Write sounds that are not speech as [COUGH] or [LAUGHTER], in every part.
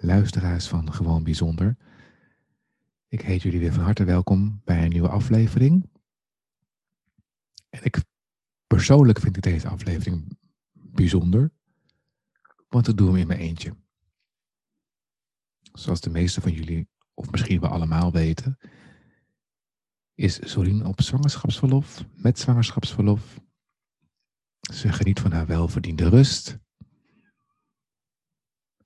luisteraars van Gewoon Bijzonder. Ik heet jullie weer van harte welkom bij een nieuwe aflevering. En ik persoonlijk vind ik deze aflevering bijzonder, want ik doe hem in mijn eentje. Zoals de meeste van jullie, of misschien wel allemaal weten, is Sorien op zwangerschapsverlof, met zwangerschapsverlof. Ze geniet van haar welverdiende rust.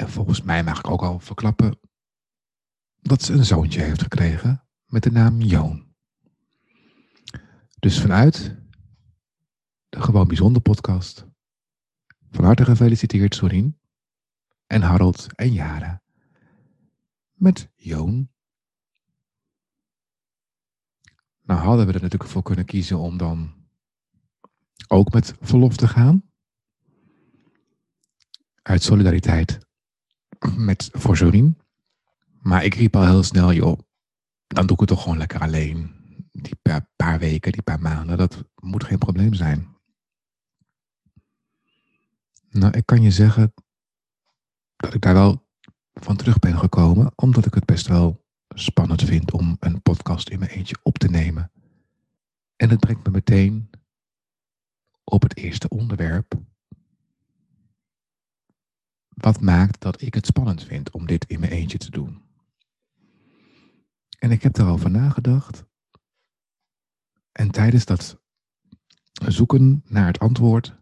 En volgens mij mag ik ook al verklappen dat ze een zoontje heeft gekregen met de naam Joon. Dus vanuit de Gewoon Bijzonder podcast. Van harte gefeliciteerd Sorien en Harold en Jara met Joon. Nou hadden we er natuurlijk voor kunnen kiezen om dan ook met verlof te gaan. Uit solidariteit met voor. Maar ik riep al heel snel, joh, dan doe ik het toch gewoon lekker alleen. Die paar, paar weken, die paar maanden, dat moet geen probleem zijn. Nou, ik kan je zeggen dat ik daar wel van terug ben gekomen, omdat ik het best wel spannend vind om een podcast in mijn eentje op te nemen. En het brengt me meteen op het eerste onderwerp. Wat maakt dat ik het spannend vind om dit in mijn eentje te doen? En ik heb erover nagedacht. En tijdens dat zoeken naar het antwoord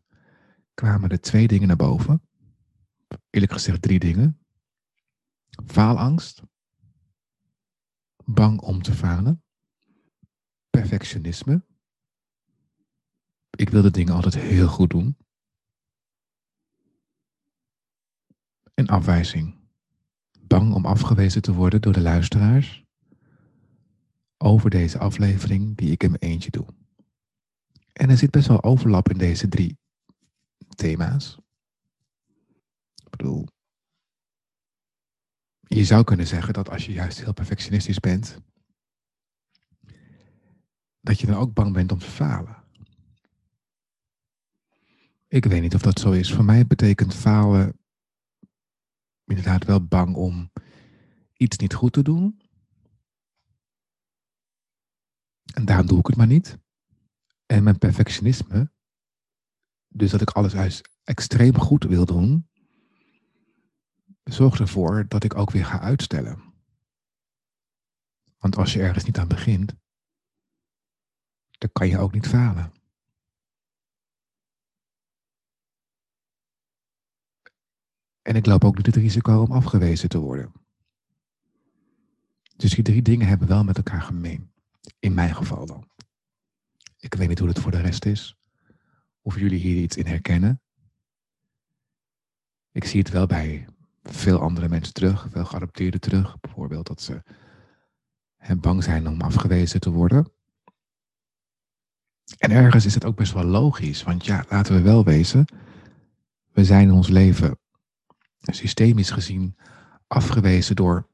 kwamen er twee dingen naar boven. Eerlijk gezegd drie dingen. Faalangst. Bang om te falen. Perfectionisme. Ik wil de dingen altijd heel goed doen. En afwijzing. Bang om afgewezen te worden door de luisteraars over deze aflevering die ik in mijn eentje doe. En er zit best wel overlap in deze drie thema's. Ik bedoel, je zou kunnen zeggen dat als je juist heel perfectionistisch bent, dat je dan ook bang bent om te falen. Ik weet niet of dat zo is. Voor mij betekent falen inderdaad wel bang om iets niet goed te doen. En daarom doe ik het maar niet. En mijn perfectionisme, dus dat ik alles extreem goed wil doen, zorgt ervoor dat ik ook weer ga uitstellen. Want als je ergens niet aan begint, dan kan je ook niet falen. En ik loop ook niet het risico om afgewezen te worden. Dus die drie dingen hebben wel met elkaar gemeen. In mijn geval dan. Ik weet niet hoe het voor de rest is. Of jullie hier iets in herkennen. Ik zie het wel bij veel andere mensen terug, veel geadopteerden terug. Bijvoorbeeld dat ze bang zijn om afgewezen te worden. En ergens is het ook best wel logisch, want ja, laten we wel wezen, we zijn in ons leven systemisch gezien afgewezen door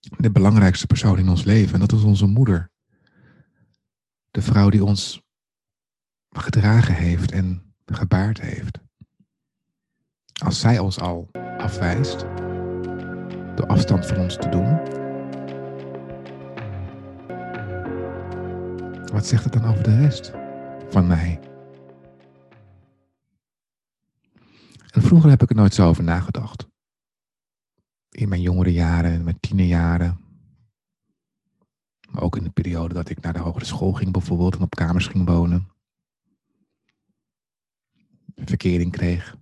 de belangrijkste persoon in ons leven. En dat is onze moeder. De vrouw die ons gedragen heeft en gebaard heeft. Als zij ons al afwijst, door afstand van ons te doen, wat zegt het dan over de rest van mij? Vroeger heb ik er nooit zo over nagedacht. In mijn jongere jaren, in mijn tienerjaren. Maar ook in de periode dat ik naar de hogere school ging bijvoorbeeld en op kamers ging wonen. Verkering kreeg.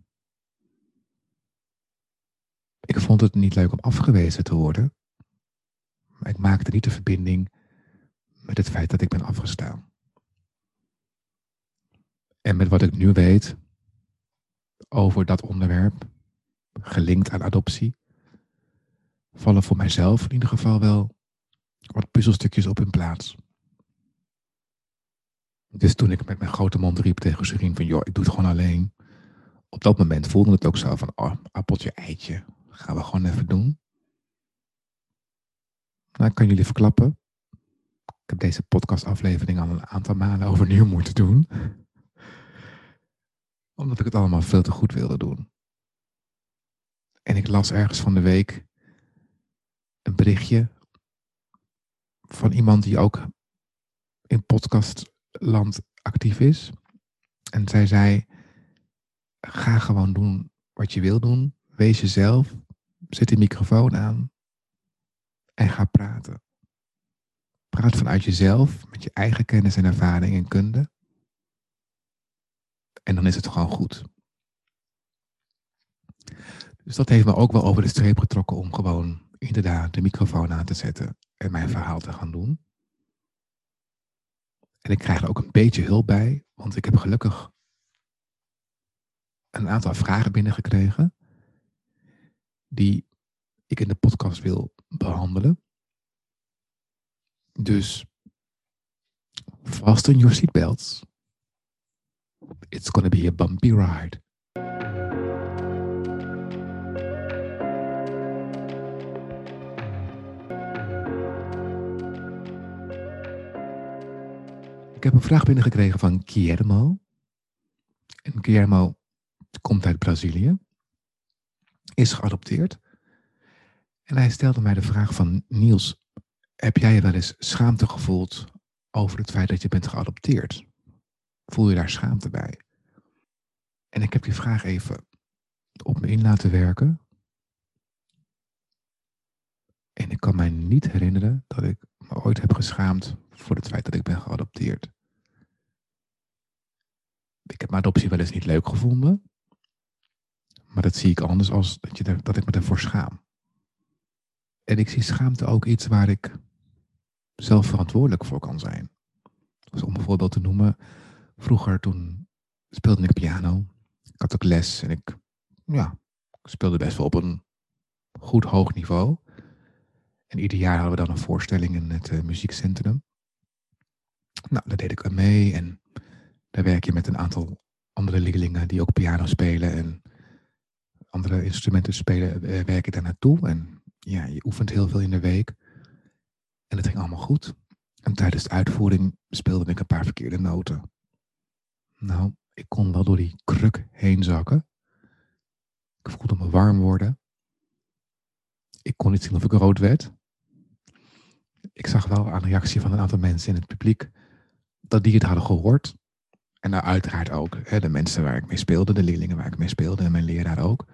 Ik vond het niet leuk om afgewezen te worden. Maar ik maakte niet de verbinding met het feit dat ik ben afgestaan. En met wat ik nu weet over dat onderwerp, gelinkt aan adoptie, vallen voor mijzelf in ieder geval wel wat puzzelstukjes op in plaats. Dus toen ik met mijn grote mond riep tegen Serien van, joh, ik doe het gewoon alleen. Op dat moment voelde het ook zo van, oh, appeltje, eitje, gaan we gewoon even doen. Nou, ik kan jullie verklappen. Ik heb deze podcastaflevering al een aantal malen overnieuw moeten doen. Omdat ik het allemaal veel te goed wilde doen. En ik las ergens van de week een berichtje van iemand die ook in podcastland actief is. En zij zei: ga gewoon doen wat je wil doen. Wees jezelf. Zet die microfoon aan. En ga praten. Praat vanuit jezelf, met je eigen kennis en ervaring en kunde. En dan is het gewoon goed. Dus dat heeft me ook wel over de streep getrokken om gewoon inderdaad de microfoon aan te zetten en mijn verhaal te gaan doen. En ik krijg er ook een beetje hulp bij, want ik heb gelukkig een aantal vragen binnengekregen die ik in de podcast wil behandelen. Dus fasten your seatbelts. It's gonna be a bumpy ride. Ik heb een vraag binnengekregen van Guillermo. En Guillermo komt uit Brazilië. Is geadopteerd. En hij stelde mij de vraag van Niels, heb jij je wel eens schaamte gevoeld over het feit dat je bent geadopteerd? Voel je daar schaamte bij? En ik heb die vraag even op me in laten werken. En ik kan mij niet herinneren dat ik me ooit heb geschaamd voor het feit dat ik ben geadopteerd. Ik heb mijn adoptie wel eens niet leuk gevonden. Maar dat zie ik anders als dat, je dat ik me ervoor schaam. En ik zie schaamte ook iets waar ik zelf verantwoordelijk voor kan zijn. Dus om een voorbeeld te noemen, vroeger toen speelde ik piano. Ik had ook les en ik ja, speelde best wel op een goed hoog niveau. En ieder jaar hadden we dan een voorstelling in het uh, muziekcentrum. Nou, daar deed ik aan mee en daar werk je met een aantal andere leerlingen die ook piano spelen en andere instrumenten spelen, uh, werk je daar naartoe. En ja, je oefent heel veel in de week. En het ging allemaal goed. En tijdens de uitvoering speelde ik een paar verkeerde noten. Nou, ik kon wel door die kruk heen zakken. Ik voelde me warm worden. Ik kon niet zien of ik rood werd. Ik zag wel aan de reactie van een aantal mensen in het publiek dat die het hadden gehoord. En daar uiteraard ook hè, de mensen waar ik mee speelde, de leerlingen waar ik mee speelde en mijn leraar ook.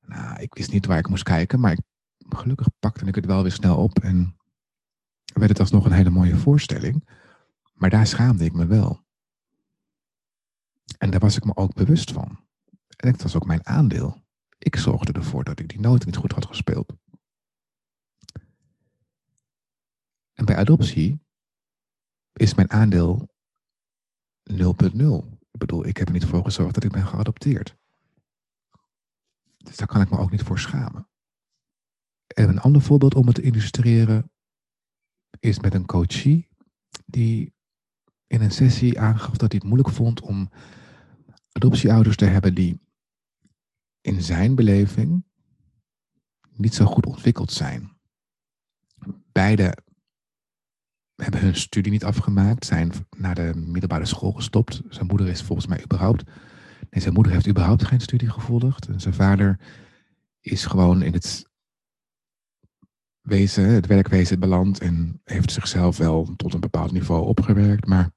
Nou, ik wist niet waar ik moest kijken, maar gelukkig pakte ik het wel weer snel op en werd het alsnog een hele mooie voorstelling. Maar daar schaamde ik me wel. En daar was ik me ook bewust van. En dat was ook mijn aandeel. Ik zorgde ervoor dat ik die noten niet goed had gespeeld. En bij adoptie is mijn aandeel 0.0. Ik bedoel, ik heb er niet voor gezorgd dat ik ben geadopteerd. Dus daar kan ik me ook niet voor schamen. En een ander voorbeeld om het te illustreren is met een coachie die in een sessie aangaf dat hij het moeilijk vond om adoptieouders te hebben die in zijn beleving niet zo goed ontwikkeld zijn. Beide hebben hun studie niet afgemaakt, zijn naar de middelbare school gestopt. Zijn moeder is volgens mij überhaupt. Nee, zijn moeder heeft überhaupt geen studie gevolgd. En zijn vader is gewoon in het wezen, het werkwezen beland en heeft zichzelf wel tot een bepaald niveau opgewerkt, maar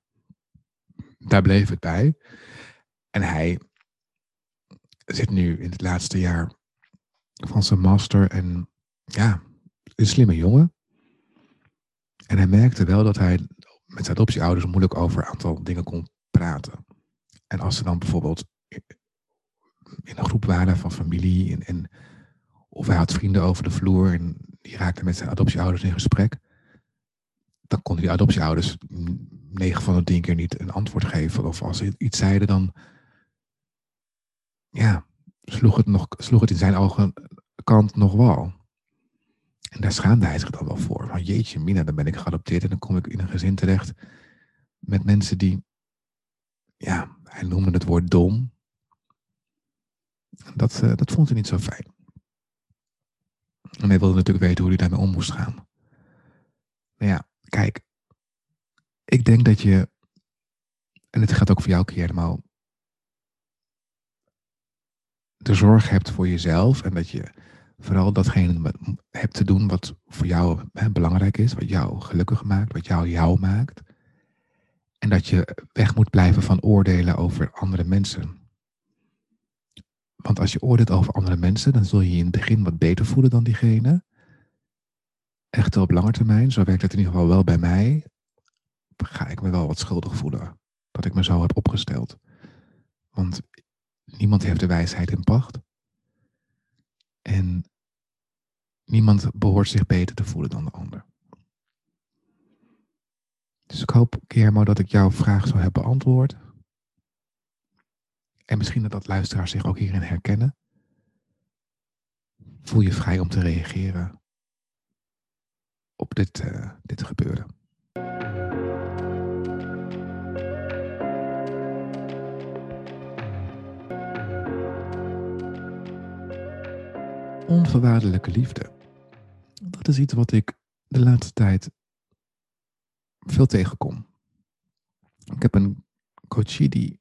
daar bleef het bij. En hij zit nu in het laatste jaar van zijn master en ja, een slimme jongen. En hij merkte wel dat hij met zijn adoptieouders moeilijk over een aantal dingen kon praten. En als ze dan bijvoorbeeld in een groep waren van familie en, en of hij had vrienden over de vloer en die raakten met zijn adoptieouders in gesprek, dan konden die adoptieouders negen van de tien keer niet een antwoord geven. Of als ze iets zeiden, dan ja, sloeg het, nog, sloeg het in zijn ogen kant nog wel. En daar schaamde hij zich dan wel voor. Van jeetje, Mina, dan ben ik geadopteerd en dan kom ik in een gezin terecht met mensen die, ja, hij noemde het woord dom. Dat, uh, dat vond hij niet zo fijn. En hij wilde natuurlijk weten hoe hij daarmee om moest gaan. Maar ja, kijk, ik denk dat je, en het gaat ook voor jou keer helemaal, de zorg hebt voor jezelf en dat je vooral datgene hebt te doen wat voor jou hè, belangrijk is, wat jou gelukkig maakt, wat jou jou maakt. En dat je weg moet blijven van oordelen over andere mensen. Want als je oordeelt over andere mensen, dan zul je je in het begin wat beter voelen dan diegene. Echt op lange termijn, zo werkt het in ieder geval wel bij mij, ga ik me wel wat schuldig voelen dat ik me zo heb opgesteld. Want niemand heeft de wijsheid in pacht. En niemand behoort zich beter te voelen dan de ander. Dus ik hoop, Guillermo, dat ik jouw vraag zo heb beantwoord. En misschien dat, dat luisteraars zich ook hierin herkennen. Voel je vrij om te reageren op dit, uh, dit gebeurde. Onvoorwaardelijke liefde. Dat is iets wat ik de laatste tijd veel tegenkom. Ik heb een coachie die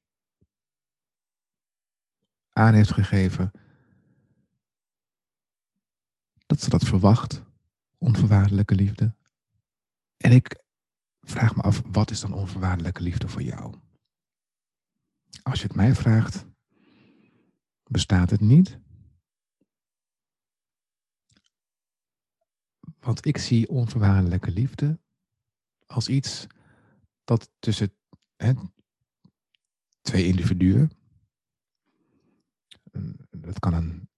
aan heeft gegeven dat ze dat verwacht, onvoorwaardelijke liefde. En ik vraag me af, wat is dan onvoorwaardelijke liefde voor jou? Als je het mij vraagt, bestaat het niet. Want ik zie onvoorwaardelijke liefde als iets dat tussen hè, twee individuen, dat kan een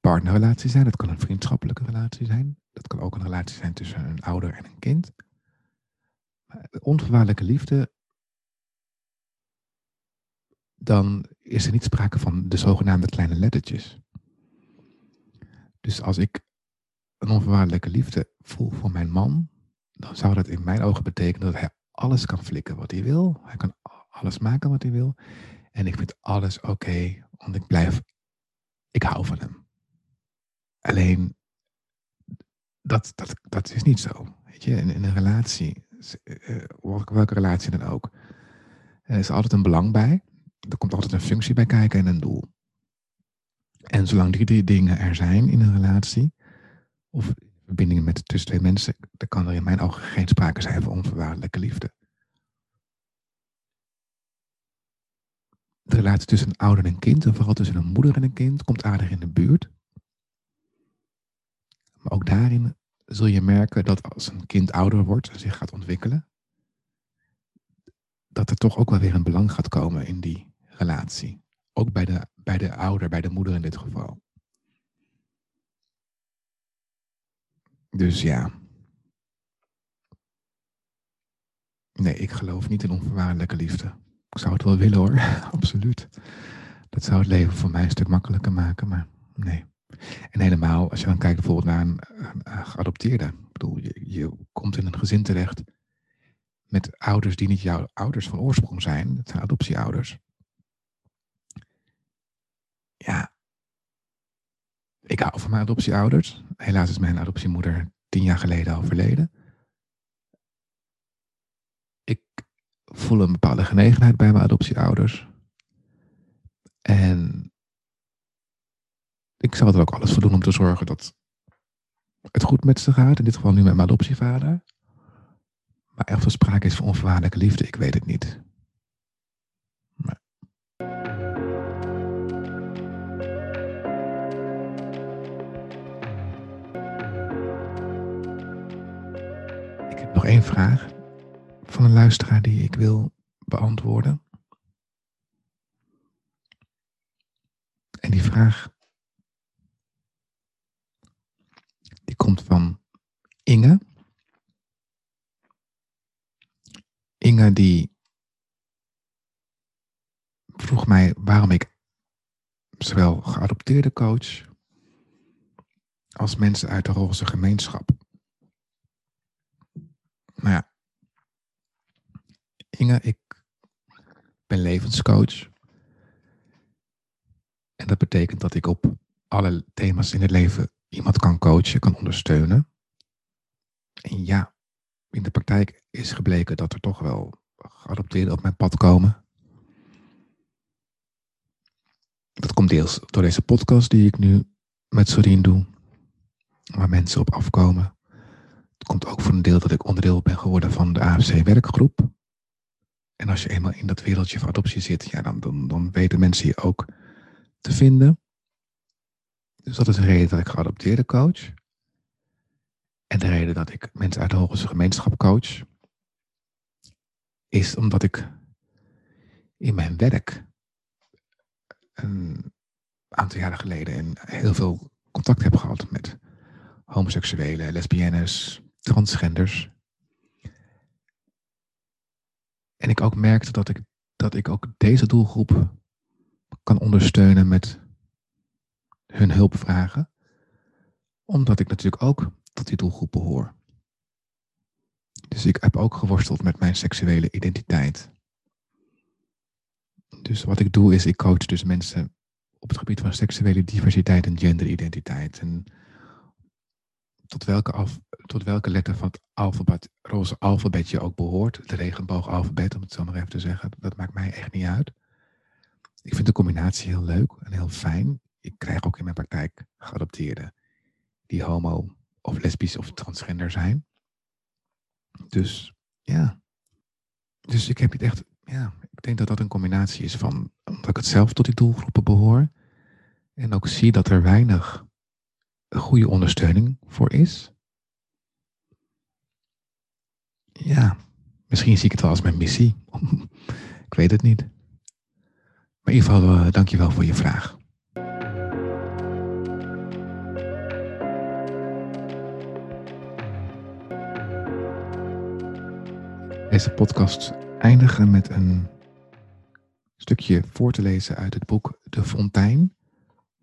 partnerrelatie zijn, dat kan een vriendschappelijke relatie zijn, dat kan ook een relatie zijn tussen een ouder en een kind. Maar liefde, dan is er niet sprake van de zogenaamde kleine lettertjes. Dus als ik een onvoorwaardelijke liefde voel voor mijn man, dan zou dat in mijn ogen betekenen dat hij alles kan flikken wat hij wil. Hij kan alles maken wat hij wil. En ik vind alles oké, want ik blijf, ik hou van hem. Alleen, dat, dat, dat is niet zo. Weet je, in, een relatie, uh, welke relatie dan ook, er is altijd een belang bij. Er komt altijd een functie bij kijken en een doel. En zolang die drie dingen er zijn in een relatie, of verbindingen met tussen twee mensen, dan kan er in mijn ogen geen sprake zijn van onvoorwaardelijke liefde. De relatie tussen een ouder en een kind, en vooral tussen een moeder en een kind, komt aardig in de buurt. Maar ook daarin zul je merken dat als een kind ouder wordt en zich gaat ontwikkelen, dat er toch ook wel weer een belang gaat komen in die relatie. Ook bij de, bij de ouder, bij de moeder in dit geval. Dus ja. Nee, ik geloof niet in onvoorwaardelijke liefde. Ik zou het wel willen hoor, [LAUGHS] absoluut. Dat zou het leven voor mij een stuk makkelijker maken, maar nee. En helemaal, als je dan kijkt bijvoorbeeld naar een, geadopteerde. Ik bedoel, je, je komt in een gezin terecht met ouders die niet jouw ouders van oorsprong zijn. Het zijn adoptieouders. Ja, ik hou van mijn adoptieouders. Helaas is mijn adoptiemoeder tien jaar geleden overleden. Ik voel een bepaalde genegenheid bij mijn adoptieouders. En ik zal er ook alles voor doen om te zorgen dat het goed met ze gaat. In dit geval nu met mijn adoptievader. Maar echt veel sprake is van onvoorwaardelijke liefde, ik weet het niet. Nog één vraag van een luisteraar die ik wil beantwoorden. En die vraag die komt van Inge. Inge die vroeg mij waarom ik zowel geadopteerde coach als mensen uit de roze gemeenschap. Nou ja, Inge, ik ben levenscoach. En dat betekent dat ik op alle thema's in het leven iemand kan coachen, kan ondersteunen. En ja, in de praktijk is gebleken dat er toch wel geadopteerden op mijn pad komen. Dat komt deels door deze podcast die ik nu met Sorien doe, waar mensen op afkomen. Komt ook voor een deel dat ik onderdeel ben geworden van de AFC-werkgroep. En als je eenmaal in dat wereldje van adoptie zit, ja, dan, dan, dan weten mensen je ook te vinden. Dus dat is de reden dat ik geadopteerde coach. En de reden dat ik mensen uit de Hogesche gemeenschap coach, is omdat ik in mijn werk een aantal jaren geleden heel veel contact heb gehad met homoseksuelen, lesbiennes, transgenders. En ik ook merkte dat ik, dat ik ook deze doelgroep kan ondersteunen met hun hulp vragen. Omdat ik natuurlijk ook tot die doelgroep behoor. Dus ik heb ook geworsteld met mijn seksuele identiteit. Dus wat ik doe is, ik coach dus mensen op het gebied van seksuele diversiteit en genderidentiteit. En tot welke, af, tot welke letter van het alfabet, roze alfabet je ook behoort, de regenboogalfabet om het zo maar even te zeggen, dat maakt mij echt niet uit. Ik vind de combinatie heel leuk en heel fijn. Ik krijg ook in mijn praktijk geadopteerden die homo of lesbisch of transgender zijn. Dus ja. Dus ik heb niet echt, ja, ik denk dat dat een combinatie is van, omdat ik het zelf tot die doelgroepen behoor. En ook zie dat er weinig goede ondersteuning voor is. Ja, misschien zie ik het wel als mijn missie. [LAUGHS] ik weet het niet. Maar in ieder geval, dank je wel voor je vraag. Deze podcast eindigen met een stukje voor te lezen uit het boek De Fontein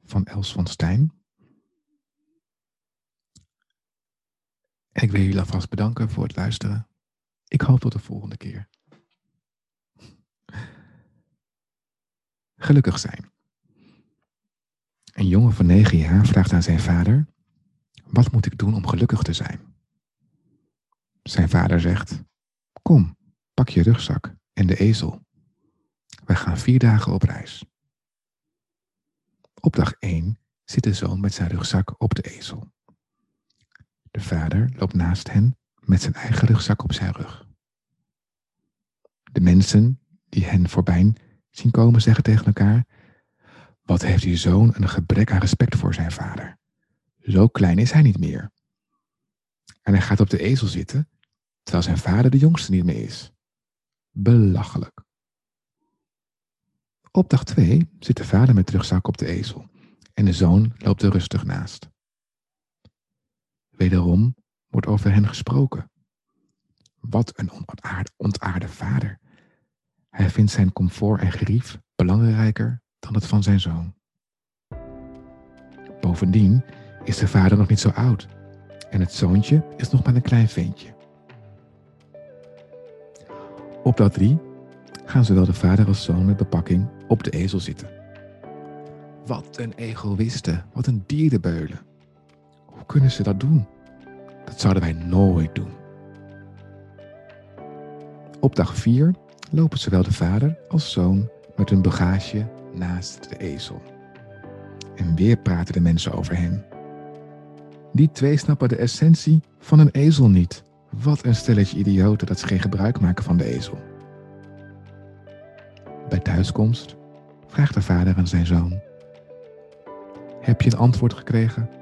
van Els van Stijn. En ik wil jullie alvast bedanken voor het luisteren. Ik hoop tot de volgende keer. Gelukkig zijn. Een jongen van negen jaar vraagt aan zijn vader: Wat moet ik doen om gelukkig te zijn? Zijn vader zegt: Kom, pak je rugzak en de ezel. Wij gaan vier dagen op reis. Op dag 1 zit de zoon met zijn rugzak op de ezel. De vader loopt naast hen met zijn eigen rugzak op zijn rug. De mensen die hen voorbij zien komen zeggen tegen elkaar: Wat heeft die zoon een gebrek aan respect voor zijn vader? Zo klein is hij niet meer. En hij gaat op de ezel zitten, terwijl zijn vader de jongste niet meer is. Belachelijk. Op dag 2 zit de vader met rugzak op de ezel en de zoon loopt er rustig naast. Wederom wordt over hen gesproken. Wat een ontaarde, ontaarde vader. Hij vindt zijn comfort en gerief belangrijker dan het van zijn zoon. Bovendien is de vader nog niet zo oud en het zoontje is nog maar een klein ventje. Op dag 3 gaan zowel de vader als zoon met bepakking op de ezel zitten. Wat een egoïste, wat een dierenbeulen. Hoe kunnen ze dat doen? Dat zouden wij nooit doen. Op dag 4 lopen zowel de vader als zoon met hun bagage naast de ezel. En weer praten de mensen over hen. Die twee snappen de essentie van een ezel niet. Wat een stelletje idioten dat ze geen gebruik maken van de ezel. Bij thuiskomst vraagt de vader aan zijn zoon: Heb je een antwoord gekregen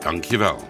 Dankjewel.